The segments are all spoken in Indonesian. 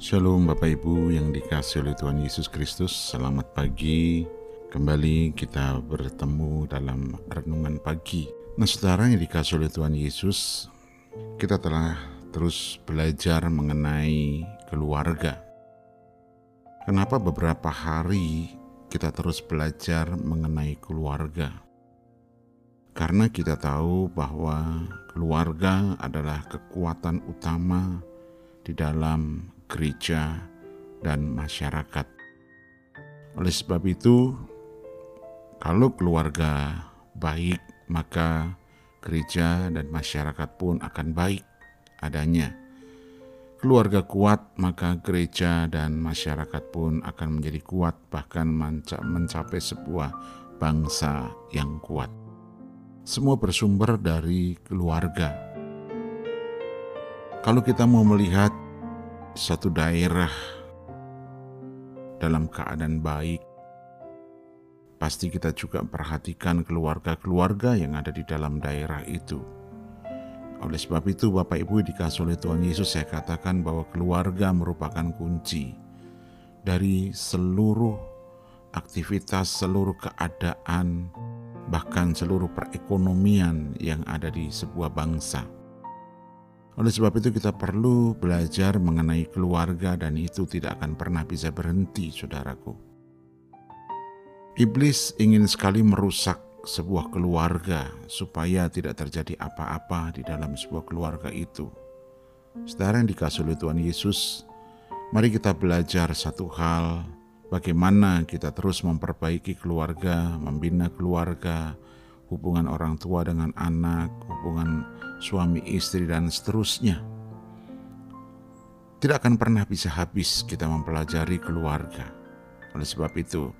Shalom Bapak Ibu yang dikasih oleh Tuhan Yesus Kristus. Selamat pagi. Kembali kita bertemu dalam renungan pagi. Nah saudara yang dikasih oleh Tuhan Yesus Kita telah terus belajar mengenai keluarga. Kenapa beberapa hari kita terus belajar mengenai keluarga? Karena kita tahu bahwa keluarga adalah kekuatan utama di dalam gereja, dan masyarakat. Oleh sebab itu, kalau keluarga baik, maka gereja dan masyarakat pun akan baik adanya. Keluarga kuat, maka gereja dan masyarakat pun akan menjadi kuat, bahkan mencapai sebuah bangsa yang kuat. Semua bersumber dari keluarga. Kalau kita mau melihat satu daerah dalam keadaan baik, pasti kita juga perhatikan keluarga-keluarga yang ada di dalam daerah itu. Oleh sebab itu, Bapak Ibu dikasih oleh Tuhan Yesus, saya katakan bahwa keluarga merupakan kunci dari seluruh aktivitas, seluruh keadaan, bahkan seluruh perekonomian yang ada di sebuah bangsa. Oleh sebab itu kita perlu belajar mengenai keluarga dan itu tidak akan pernah bisa berhenti saudaraku. Iblis ingin sekali merusak sebuah keluarga supaya tidak terjadi apa-apa di dalam sebuah keluarga itu. Saudara yang dikasih oleh Tuhan Yesus, mari kita belajar satu hal, bagaimana kita terus memperbaiki keluarga, membina keluarga, hubungan orang tua dengan anak, hubungan suami istri, dan seterusnya. Tidak akan pernah bisa habis kita mempelajari keluarga. Oleh sebab itu,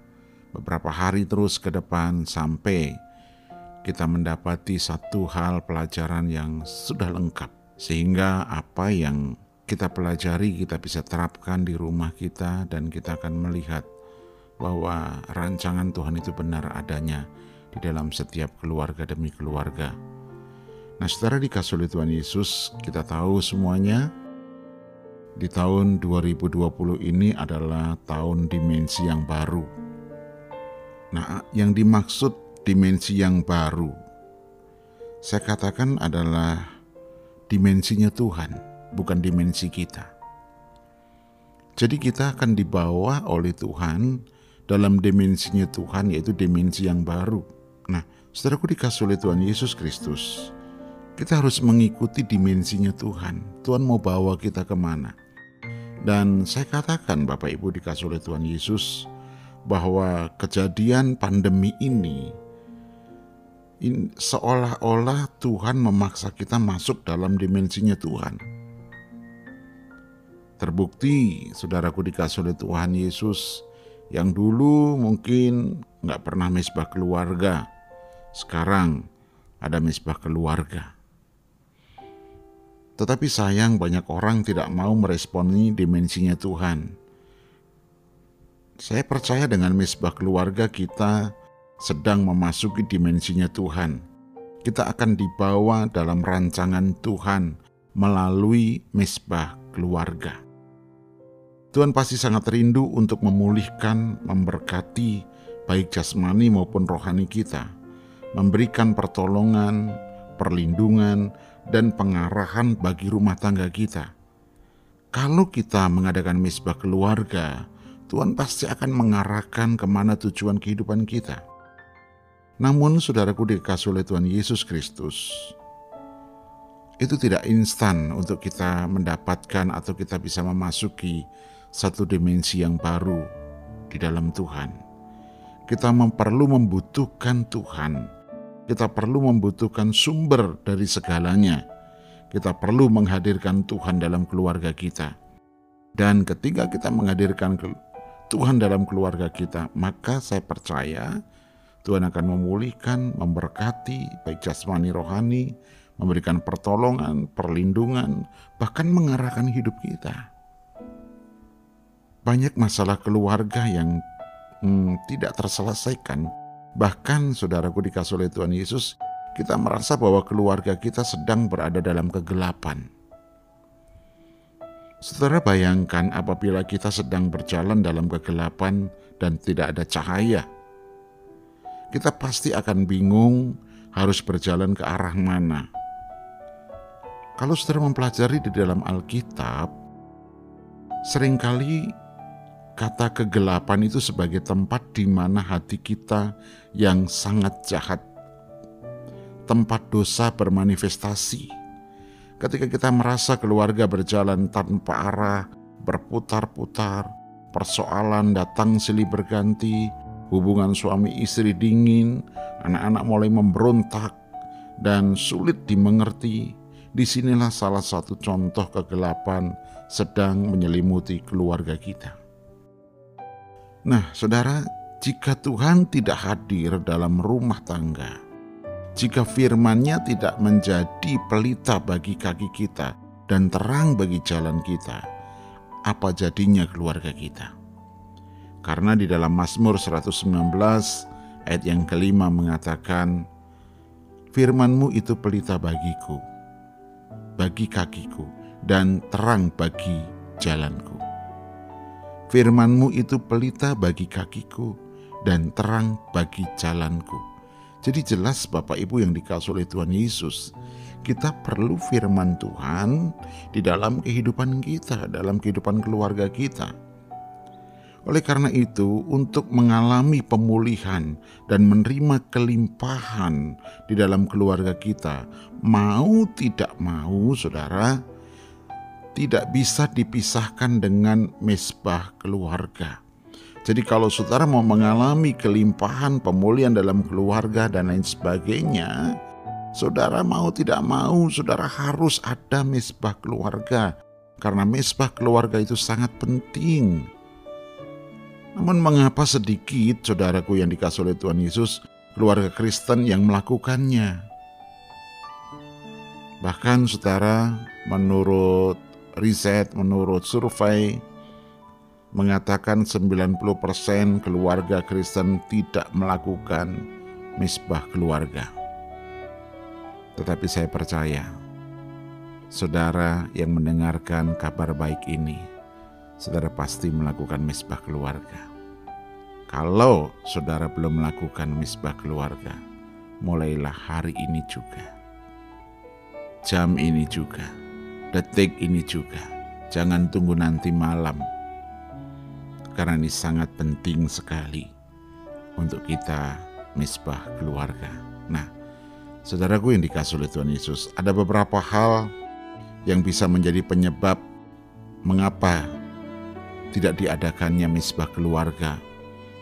beberapa hari terus ke depan sampai kita mendapati satu hal pelajaran yang sudah lengkap, sehingga apa yang kita pelajari kita bisa terapkan di rumah kita, dan kita akan melihat bahwa rancangan Tuhan itu benar adanya di dalam setiap keluarga demi keluarga Nah, saudara dikasih oleh Tuhan Yesus, kita tahu semuanya di tahun 2020 ini adalah tahun dimensi yang baru. Nah, yang dimaksud dimensi yang baru, saya katakan adalah dimensinya Tuhan, bukan dimensi kita. Jadi kita akan dibawa oleh Tuhan dalam dimensinya Tuhan, yaitu dimensi yang baru. Nah, saudaraku dikasih oleh Tuhan Yesus Kristus, kita harus mengikuti dimensinya Tuhan. Tuhan mau bawa kita ke mana? Dan saya katakan Bapak Ibu dikasih oleh Tuhan Yesus bahwa kejadian pandemi ini in, seolah-olah Tuhan memaksa kita masuk dalam dimensinya Tuhan. Terbukti saudaraku dikasih oleh Tuhan Yesus yang dulu mungkin nggak pernah mesbah keluarga, sekarang ada mesbah keluarga. Tetapi sayang banyak orang tidak mau meresponi dimensinya Tuhan. Saya percaya dengan misbah keluarga kita sedang memasuki dimensinya Tuhan. Kita akan dibawa dalam rancangan Tuhan melalui misbah keluarga. Tuhan pasti sangat rindu untuk memulihkan, memberkati baik jasmani maupun rohani kita, memberikan pertolongan, perlindungan, dan pengarahan bagi rumah tangga kita. Kalau kita mengadakan misbah keluarga, Tuhan pasti akan mengarahkan ke mana tujuan kehidupan kita. Namun saudaraku dikasih oleh Tuhan Yesus Kristus, itu tidak instan untuk kita mendapatkan atau kita bisa memasuki satu dimensi yang baru di dalam Tuhan. Kita perlu membutuhkan Tuhan kita perlu membutuhkan sumber dari segalanya. Kita perlu menghadirkan Tuhan dalam keluarga kita. Dan ketika kita menghadirkan Tuhan dalam keluarga kita, maka saya percaya Tuhan akan memulihkan, memberkati, baik jasmani rohani, memberikan pertolongan, perlindungan, bahkan mengarahkan hidup kita. Banyak masalah keluarga yang hmm, tidak terselesaikan Bahkan saudaraku dikasih oleh Tuhan Yesus, kita merasa bahwa keluarga kita sedang berada dalam kegelapan. Saudara bayangkan apabila kita sedang berjalan dalam kegelapan dan tidak ada cahaya. Kita pasti akan bingung harus berjalan ke arah mana. Kalau saudara mempelajari di dalam Alkitab, sering kali kata kegelapan itu sebagai tempat di mana hati kita yang sangat jahat, tempat dosa bermanifestasi ketika kita merasa keluarga berjalan tanpa arah, berputar-putar, persoalan datang silih berganti, hubungan suami istri dingin, anak-anak mulai memberontak, dan sulit dimengerti, di sinilah salah satu contoh kegelapan sedang menyelimuti keluarga kita. Nah, saudara, jika Tuhan tidak hadir dalam rumah tangga, jika firman-Nya tidak menjadi pelita bagi kaki kita dan terang bagi jalan kita, apa jadinya keluarga kita? Karena di dalam Mazmur 119 ayat yang kelima mengatakan, Firmanmu itu pelita bagiku, bagi kakiku, dan terang bagi jalanku. Firmanmu itu pelita bagi kakiku, dan terang bagi jalanku jadi jelas Bapak Ibu yang dikasih oleh Tuhan Yesus, kita perlu firman Tuhan di dalam kehidupan kita, dalam kehidupan keluarga kita. Oleh karena itu, untuk mengalami pemulihan dan menerima kelimpahan di dalam keluarga kita, mau tidak mau, saudara, tidak bisa dipisahkan dengan mesbah keluarga. Jadi kalau saudara mau mengalami kelimpahan pemulihan dalam keluarga dan lain sebagainya, saudara mau tidak mau, saudara harus ada mesbah keluarga. Karena mesbah keluarga itu sangat penting. Namun mengapa sedikit saudaraku yang dikasih oleh Tuhan Yesus, keluarga Kristen yang melakukannya? Bahkan saudara, menurut riset, menurut survei, mengatakan 90% keluarga Kristen tidak melakukan misbah keluarga. Tetapi saya percaya, saudara yang mendengarkan kabar baik ini, saudara pasti melakukan misbah keluarga. Kalau saudara belum melakukan misbah keluarga, mulailah hari ini juga. Jam ini juga, detik ini juga. Jangan tunggu nanti malam karena ini sangat penting sekali untuk kita misbah keluarga. Nah, saudaraku yang dikasih oleh Tuhan Yesus, ada beberapa hal yang bisa menjadi penyebab mengapa tidak diadakannya misbah keluarga.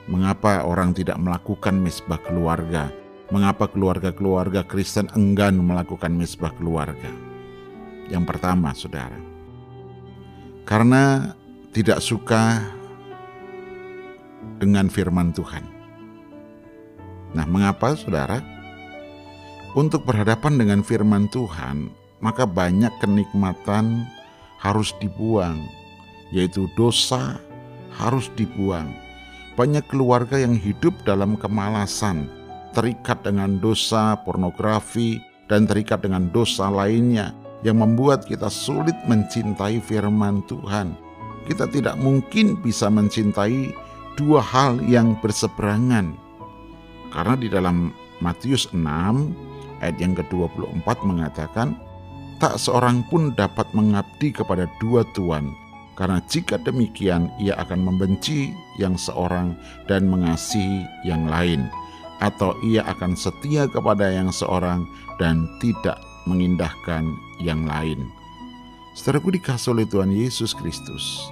Mengapa orang tidak melakukan misbah keluarga? Mengapa keluarga-keluarga Kristen enggan melakukan misbah keluarga? Yang pertama, saudara, karena tidak suka dengan firman Tuhan. Nah, mengapa saudara? Untuk berhadapan dengan firman Tuhan, maka banyak kenikmatan harus dibuang, yaitu dosa harus dibuang. Banyak keluarga yang hidup dalam kemalasan, terikat dengan dosa pornografi, dan terikat dengan dosa lainnya yang membuat kita sulit mencintai firman Tuhan. Kita tidak mungkin bisa mencintai dua hal yang berseberangan. Karena di dalam Matius 6 ayat yang ke-24 mengatakan, tak seorang pun dapat mengabdi kepada dua tuan, karena jika demikian ia akan membenci yang seorang dan mengasihi yang lain, atau ia akan setia kepada yang seorang dan tidak mengindahkan yang lain. Saudaraku dikasih oleh Tuhan Yesus Kristus,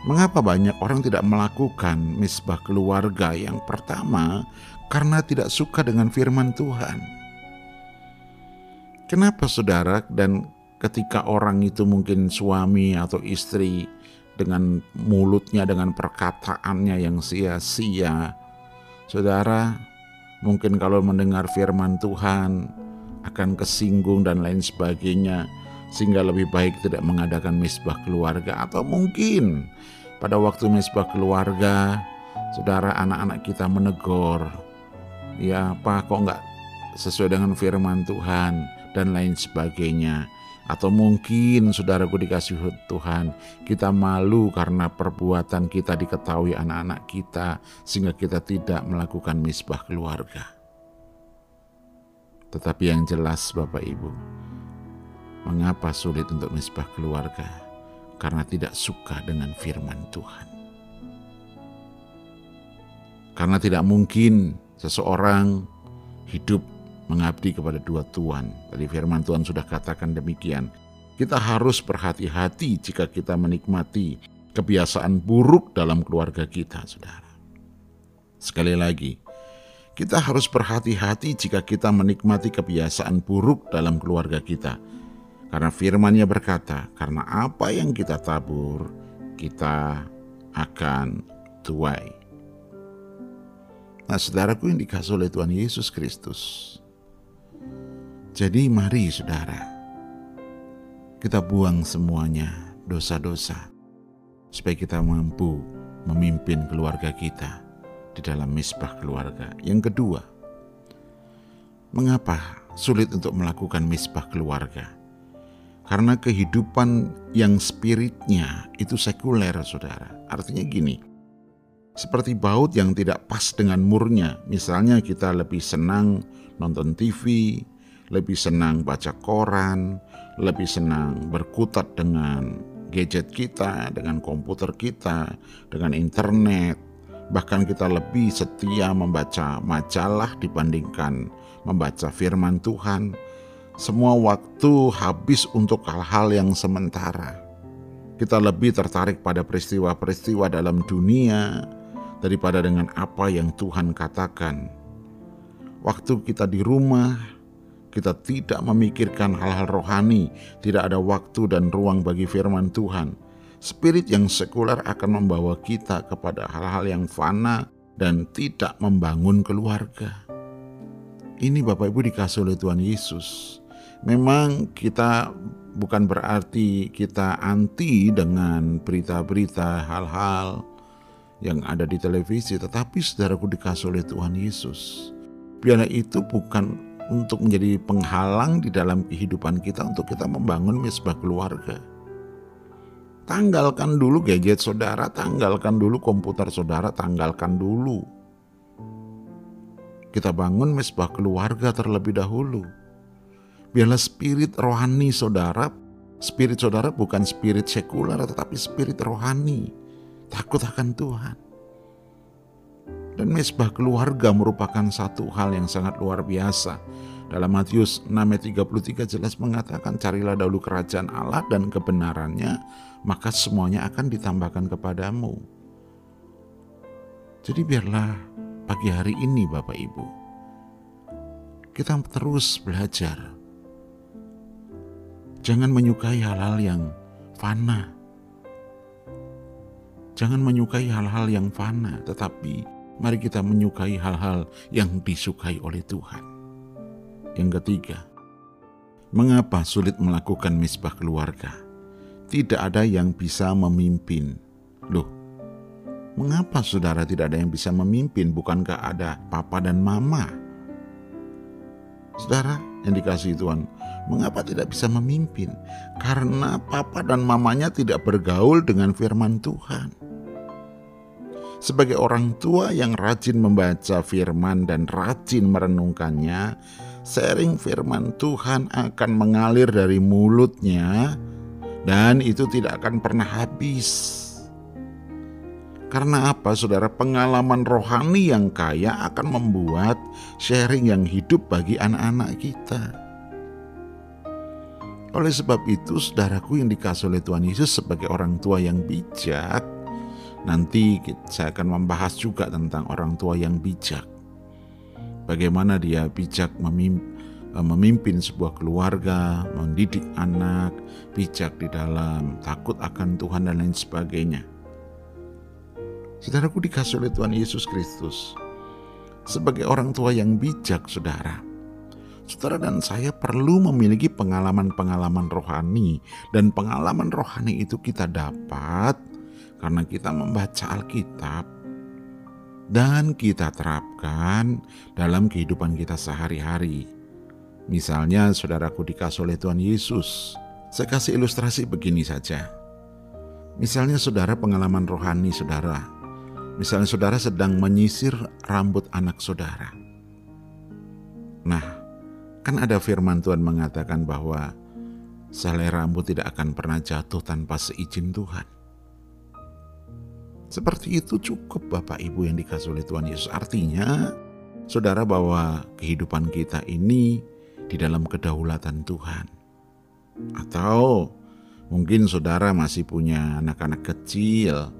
Mengapa banyak orang tidak melakukan misbah keluarga yang pertama? Karena tidak suka dengan firman Tuhan. Kenapa saudara dan ketika orang itu mungkin suami atau istri dengan mulutnya dengan perkataannya yang sia-sia. Saudara, mungkin kalau mendengar firman Tuhan akan kesinggung dan lain sebagainya sehingga lebih baik tidak mengadakan misbah keluarga. Atau mungkin pada waktu misbah keluarga saudara anak-anak kita menegur ya apa kok nggak sesuai dengan firman Tuhan? dan lain sebagainya. Atau mungkin saudaraku dikasih Tuhan, kita malu karena perbuatan kita diketahui anak-anak kita sehingga kita tidak melakukan misbah keluarga. Tetapi yang jelas Bapak Ibu, mengapa sulit untuk misbah keluarga? Karena tidak suka dengan firman Tuhan. Karena tidak mungkin seseorang hidup mengabdi kepada dua Tuhan. Tadi firman Tuhan sudah katakan demikian. Kita harus berhati-hati jika kita menikmati kebiasaan buruk dalam keluarga kita, saudara. Sekali lagi, kita harus berhati-hati jika kita menikmati kebiasaan buruk dalam keluarga kita. Karena firmannya berkata, karena apa yang kita tabur, kita akan tuai. Nah saudaraku yang dikasih oleh Tuhan Yesus Kristus, jadi mari saudara, kita buang semuanya dosa-dosa supaya kita mampu memimpin keluarga kita di dalam misbah keluarga. Yang kedua, mengapa sulit untuk melakukan misbah keluarga? Karena kehidupan yang spiritnya itu sekuler, saudara. Artinya gini, seperti baut yang tidak pas dengan murnya. Misalnya kita lebih senang nonton TV, lebih senang baca koran, lebih senang berkutat dengan gadget kita, dengan komputer kita, dengan internet. Bahkan kita lebih setia membaca majalah dibandingkan membaca firman Tuhan. Semua waktu habis untuk hal-hal yang sementara. Kita lebih tertarik pada peristiwa-peristiwa dalam dunia daripada dengan apa yang Tuhan katakan. Waktu kita di rumah, kita tidak memikirkan hal-hal rohani, tidak ada waktu dan ruang bagi firman Tuhan. Spirit yang sekuler akan membawa kita kepada hal-hal yang fana dan tidak membangun keluarga. Ini Bapak Ibu dikasih oleh Tuhan Yesus. Memang kita bukan berarti kita anti dengan berita-berita hal-hal yang ada di televisi, tetapi saudaraku dikasih oleh Tuhan Yesus. Biarlah itu bukan untuk menjadi penghalang di dalam kehidupan kita untuk kita membangun misbah keluarga. Tanggalkan dulu gadget saudara, tanggalkan dulu komputer saudara, tanggalkan dulu. Kita bangun misbah keluarga terlebih dahulu. Biarlah spirit rohani saudara, spirit saudara bukan spirit sekuler tetapi spirit rohani. Takut akan Tuhan. Dan mesbah keluarga merupakan satu hal yang sangat luar biasa. Dalam Matius 6 ayat 33 jelas mengatakan carilah dahulu kerajaan Allah dan kebenarannya maka semuanya akan ditambahkan kepadamu. Jadi biarlah pagi hari ini Bapak Ibu kita terus belajar. Jangan menyukai hal-hal yang fana. Jangan menyukai hal-hal yang fana, tetapi mari kita menyukai hal-hal yang disukai oleh Tuhan. Yang ketiga, mengapa sulit melakukan misbah keluarga? Tidak ada yang bisa memimpin. Loh, mengapa saudara tidak ada yang bisa memimpin? Bukankah ada papa dan mama? Saudara yang dikasih Tuhan, mengapa tidak bisa memimpin? Karena papa dan mamanya tidak bergaul dengan firman Tuhan sebagai orang tua yang rajin membaca firman dan rajin merenungkannya, sering firman Tuhan akan mengalir dari mulutnya dan itu tidak akan pernah habis. Karena apa, saudara? Pengalaman rohani yang kaya akan membuat sharing yang hidup bagi anak-anak kita. Oleh sebab itu, saudaraku yang dikasih oleh Tuhan Yesus sebagai orang tua yang bijak, Nanti saya akan membahas juga tentang orang tua yang bijak. Bagaimana dia bijak eh, memimpin, sebuah keluarga, mendidik anak, bijak di dalam takut akan Tuhan dan lain sebagainya. Saudaraku dikasih oleh Tuhan Yesus Kristus. Sebagai orang tua yang bijak, saudara, saudara dan saya perlu memiliki pengalaman-pengalaman rohani, dan pengalaman rohani itu kita dapat karena kita membaca Alkitab dan kita terapkan dalam kehidupan kita sehari-hari. Misalnya, saudaraku dikasih oleh Tuhan Yesus, Saya kasih ilustrasi begini saja. Misalnya saudara pengalaman rohani saudara. Misalnya saudara sedang menyisir rambut anak saudara. Nah, kan ada firman Tuhan mengatakan bahwa selai rambut tidak akan pernah jatuh tanpa seizin Tuhan. Seperti itu cukup Bapak Ibu yang dikasih oleh Tuhan Yesus. Artinya, saudara bahwa kehidupan kita ini di dalam kedaulatan Tuhan atau mungkin saudara masih punya anak-anak kecil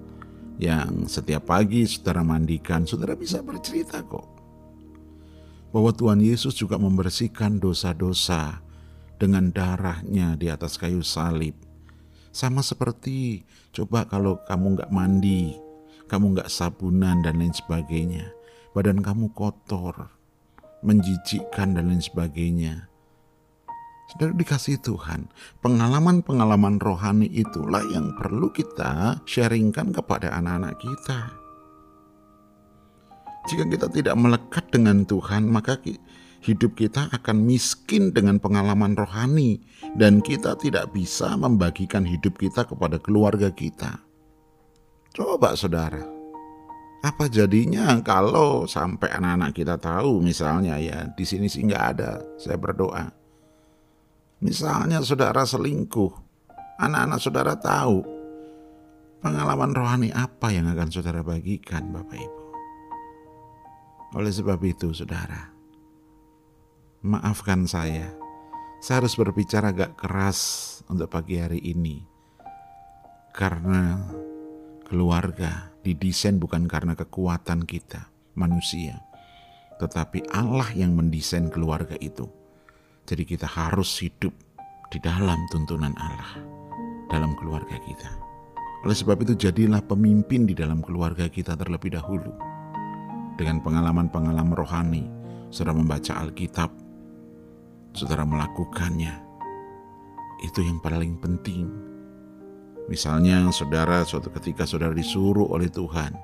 yang setiap pagi saudara mandikan, saudara bisa bercerita kok. Bahwa Tuhan Yesus juga membersihkan dosa-dosa dengan darahnya di atas kayu salib. Sama seperti coba kalau kamu nggak mandi, kamu nggak sabunan dan lain sebagainya. Badan kamu kotor, menjijikkan dan lain sebagainya. Saudara dikasih Tuhan, pengalaman-pengalaman rohani itulah yang perlu kita sharingkan kepada anak-anak kita. Jika kita tidak melekat dengan Tuhan, maka hidup kita akan miskin dengan pengalaman rohani dan kita tidak bisa membagikan hidup kita kepada keluarga kita. Coba saudara, apa jadinya kalau sampai anak-anak kita tahu misalnya ya di sini sih nggak ada, saya berdoa Misalnya saudara selingkuh, anak-anak saudara tahu pengalaman rohani apa yang akan saudara bagikan Bapak Ibu. Oleh sebab itu saudara, maafkan saya, saya harus berbicara agak keras untuk pagi hari ini. Karena keluarga didesain bukan karena kekuatan kita, manusia. Tetapi Allah yang mendesain keluarga itu jadi kita harus hidup di dalam tuntunan Allah dalam keluarga kita. Oleh sebab itu jadilah pemimpin di dalam keluarga kita terlebih dahulu. Dengan pengalaman-pengalaman rohani, saudara membaca Alkitab, saudara melakukannya. Itu yang paling penting. Misalnya saudara suatu ketika saudara disuruh oleh Tuhan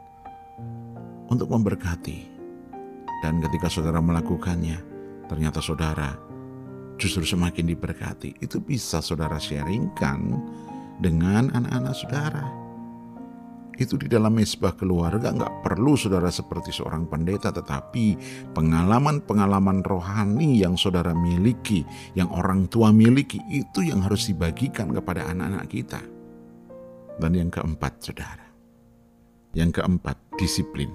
untuk memberkati. Dan ketika saudara melakukannya, ternyata saudara justru semakin diberkati. Itu bisa saudara sharingkan dengan anak-anak saudara. Itu di dalam mesbah keluarga nggak perlu saudara seperti seorang pendeta, tetapi pengalaman-pengalaman rohani yang saudara miliki, yang orang tua miliki, itu yang harus dibagikan kepada anak-anak kita. Dan yang keempat, saudara. Yang keempat, disiplin.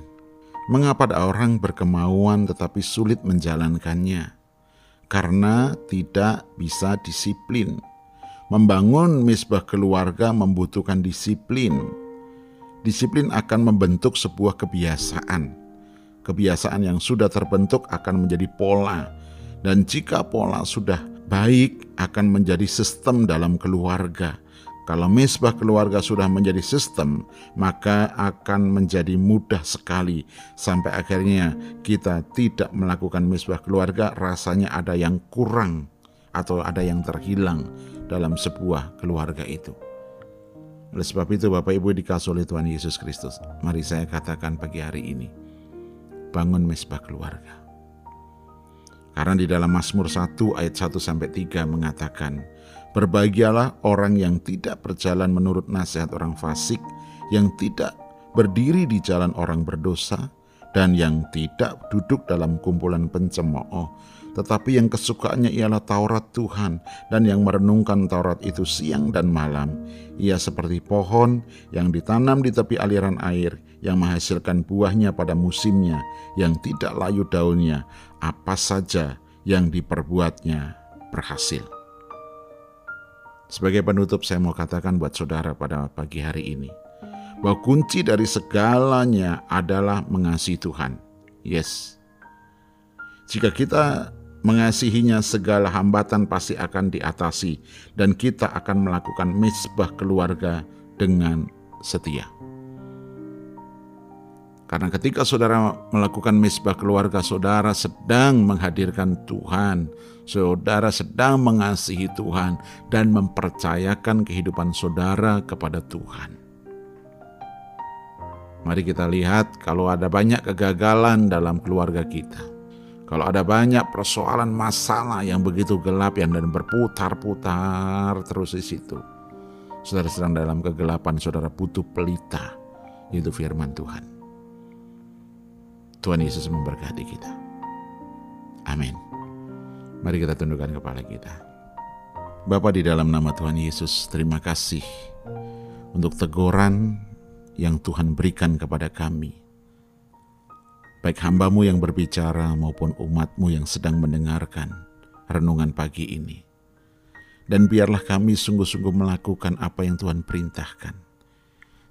Mengapa ada orang berkemauan tetapi sulit menjalankannya? karena tidak bisa disiplin. Membangun misbah keluarga membutuhkan disiplin. Disiplin akan membentuk sebuah kebiasaan. Kebiasaan yang sudah terbentuk akan menjadi pola, dan jika pola sudah baik, akan menjadi sistem dalam keluarga kalau mesbah keluarga sudah menjadi sistem, maka akan menjadi mudah sekali sampai akhirnya kita tidak melakukan mesbah keluarga, rasanya ada yang kurang atau ada yang terhilang dalam sebuah keluarga itu. Oleh sebab itu Bapak Ibu dikasih oleh Tuhan Yesus Kristus, mari saya katakan pagi hari ini, bangun mesbah keluarga. Karena di dalam Mazmur 1 ayat 1 sampai 3 mengatakan, Berbahagialah orang yang tidak berjalan menurut nasihat orang fasik, yang tidak berdiri di jalan orang berdosa, dan yang tidak duduk dalam kumpulan pencemooh, tetapi yang kesukaannya ialah Taurat Tuhan, dan yang merenungkan Taurat itu siang dan malam. Ia seperti pohon yang ditanam di tepi aliran air, yang menghasilkan buahnya pada musimnya, yang tidak layu daunnya, apa saja yang diperbuatnya berhasil. Sebagai penutup saya mau katakan buat saudara pada pagi hari ini. Bahwa kunci dari segalanya adalah mengasihi Tuhan. Yes. Jika kita mengasihinya segala hambatan pasti akan diatasi dan kita akan melakukan misbah keluarga dengan setia. Karena ketika saudara melakukan misbah keluarga, saudara sedang menghadirkan Tuhan, saudara sedang mengasihi Tuhan, dan mempercayakan kehidupan saudara kepada Tuhan. Mari kita lihat kalau ada banyak kegagalan dalam keluarga kita. Kalau ada banyak persoalan masalah yang begitu gelap yang dan berputar-putar terus di situ. Saudara sedang dalam kegelapan, saudara butuh pelita, yaitu firman Tuhan. Tuhan Yesus memberkati kita. Amin. Mari kita tundukkan kepala kita. Bapa di dalam nama Tuhan Yesus, terima kasih untuk teguran yang Tuhan berikan kepada kami baik hambamu yang berbicara maupun umatmu yang sedang mendengarkan renungan pagi ini. Dan biarlah kami sungguh-sungguh melakukan apa yang Tuhan perintahkan.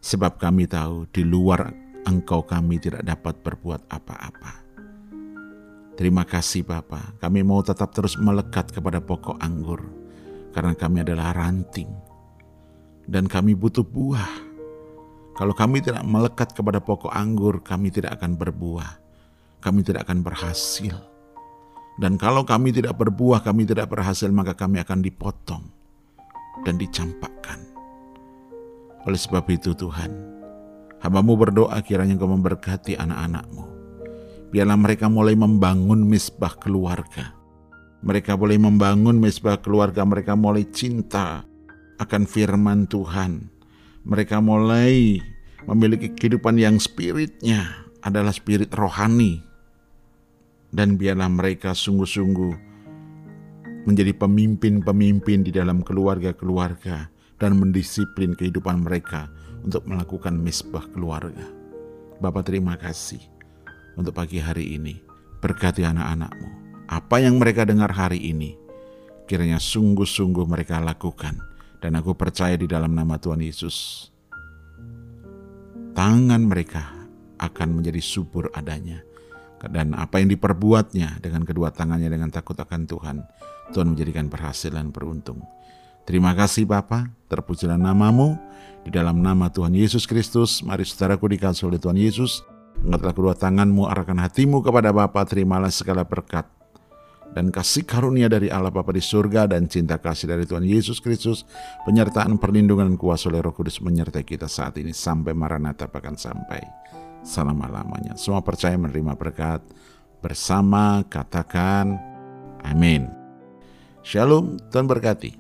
Sebab kami tahu di luar engkau kami tidak dapat berbuat apa-apa. Terima kasih Bapa, kami mau tetap terus melekat kepada pokok anggur. Karena kami adalah ranting. Dan kami butuh buah kalau kami tidak melekat kepada pokok anggur, kami tidak akan berbuah. Kami tidak akan berhasil. Dan kalau kami tidak berbuah, kami tidak berhasil, maka kami akan dipotong dan dicampakkan. Oleh sebab itu Tuhan, hambamu berdoa kiranya engkau memberkati anak-anakmu. Biarlah mereka mulai membangun misbah keluarga. Mereka boleh membangun misbah keluarga, mereka mulai cinta akan firman Tuhan mereka mulai memiliki kehidupan yang spiritnya adalah spirit rohani. Dan biarlah mereka sungguh-sungguh menjadi pemimpin-pemimpin di dalam keluarga-keluarga dan mendisiplin kehidupan mereka untuk melakukan misbah keluarga. Bapak terima kasih untuk pagi hari ini. Berkati anak-anakmu. Apa yang mereka dengar hari ini, kiranya sungguh-sungguh mereka lakukan dan aku percaya di dalam nama Tuhan Yesus, tangan mereka akan menjadi subur adanya. Dan apa yang diperbuatnya dengan kedua tangannya dengan takut akan Tuhan, Tuhan menjadikan berhasil dan beruntung. Terima kasih Bapa, terpujilah namamu, di dalam nama Tuhan Yesus Kristus, mari saudaraku dikasih oleh Tuhan Yesus, angkatlah kedua tanganmu, arahkan hatimu kepada Bapa, terimalah segala berkat, dan kasih karunia dari Allah Bapa di surga dan cinta kasih dari Tuhan Yesus Kristus, penyertaan perlindungan kuasa oleh Roh Kudus menyertai kita saat ini sampai Maranatha bahkan sampai selama-lamanya. Semua percaya menerima berkat bersama katakan amin. Shalom, Tuhan berkati.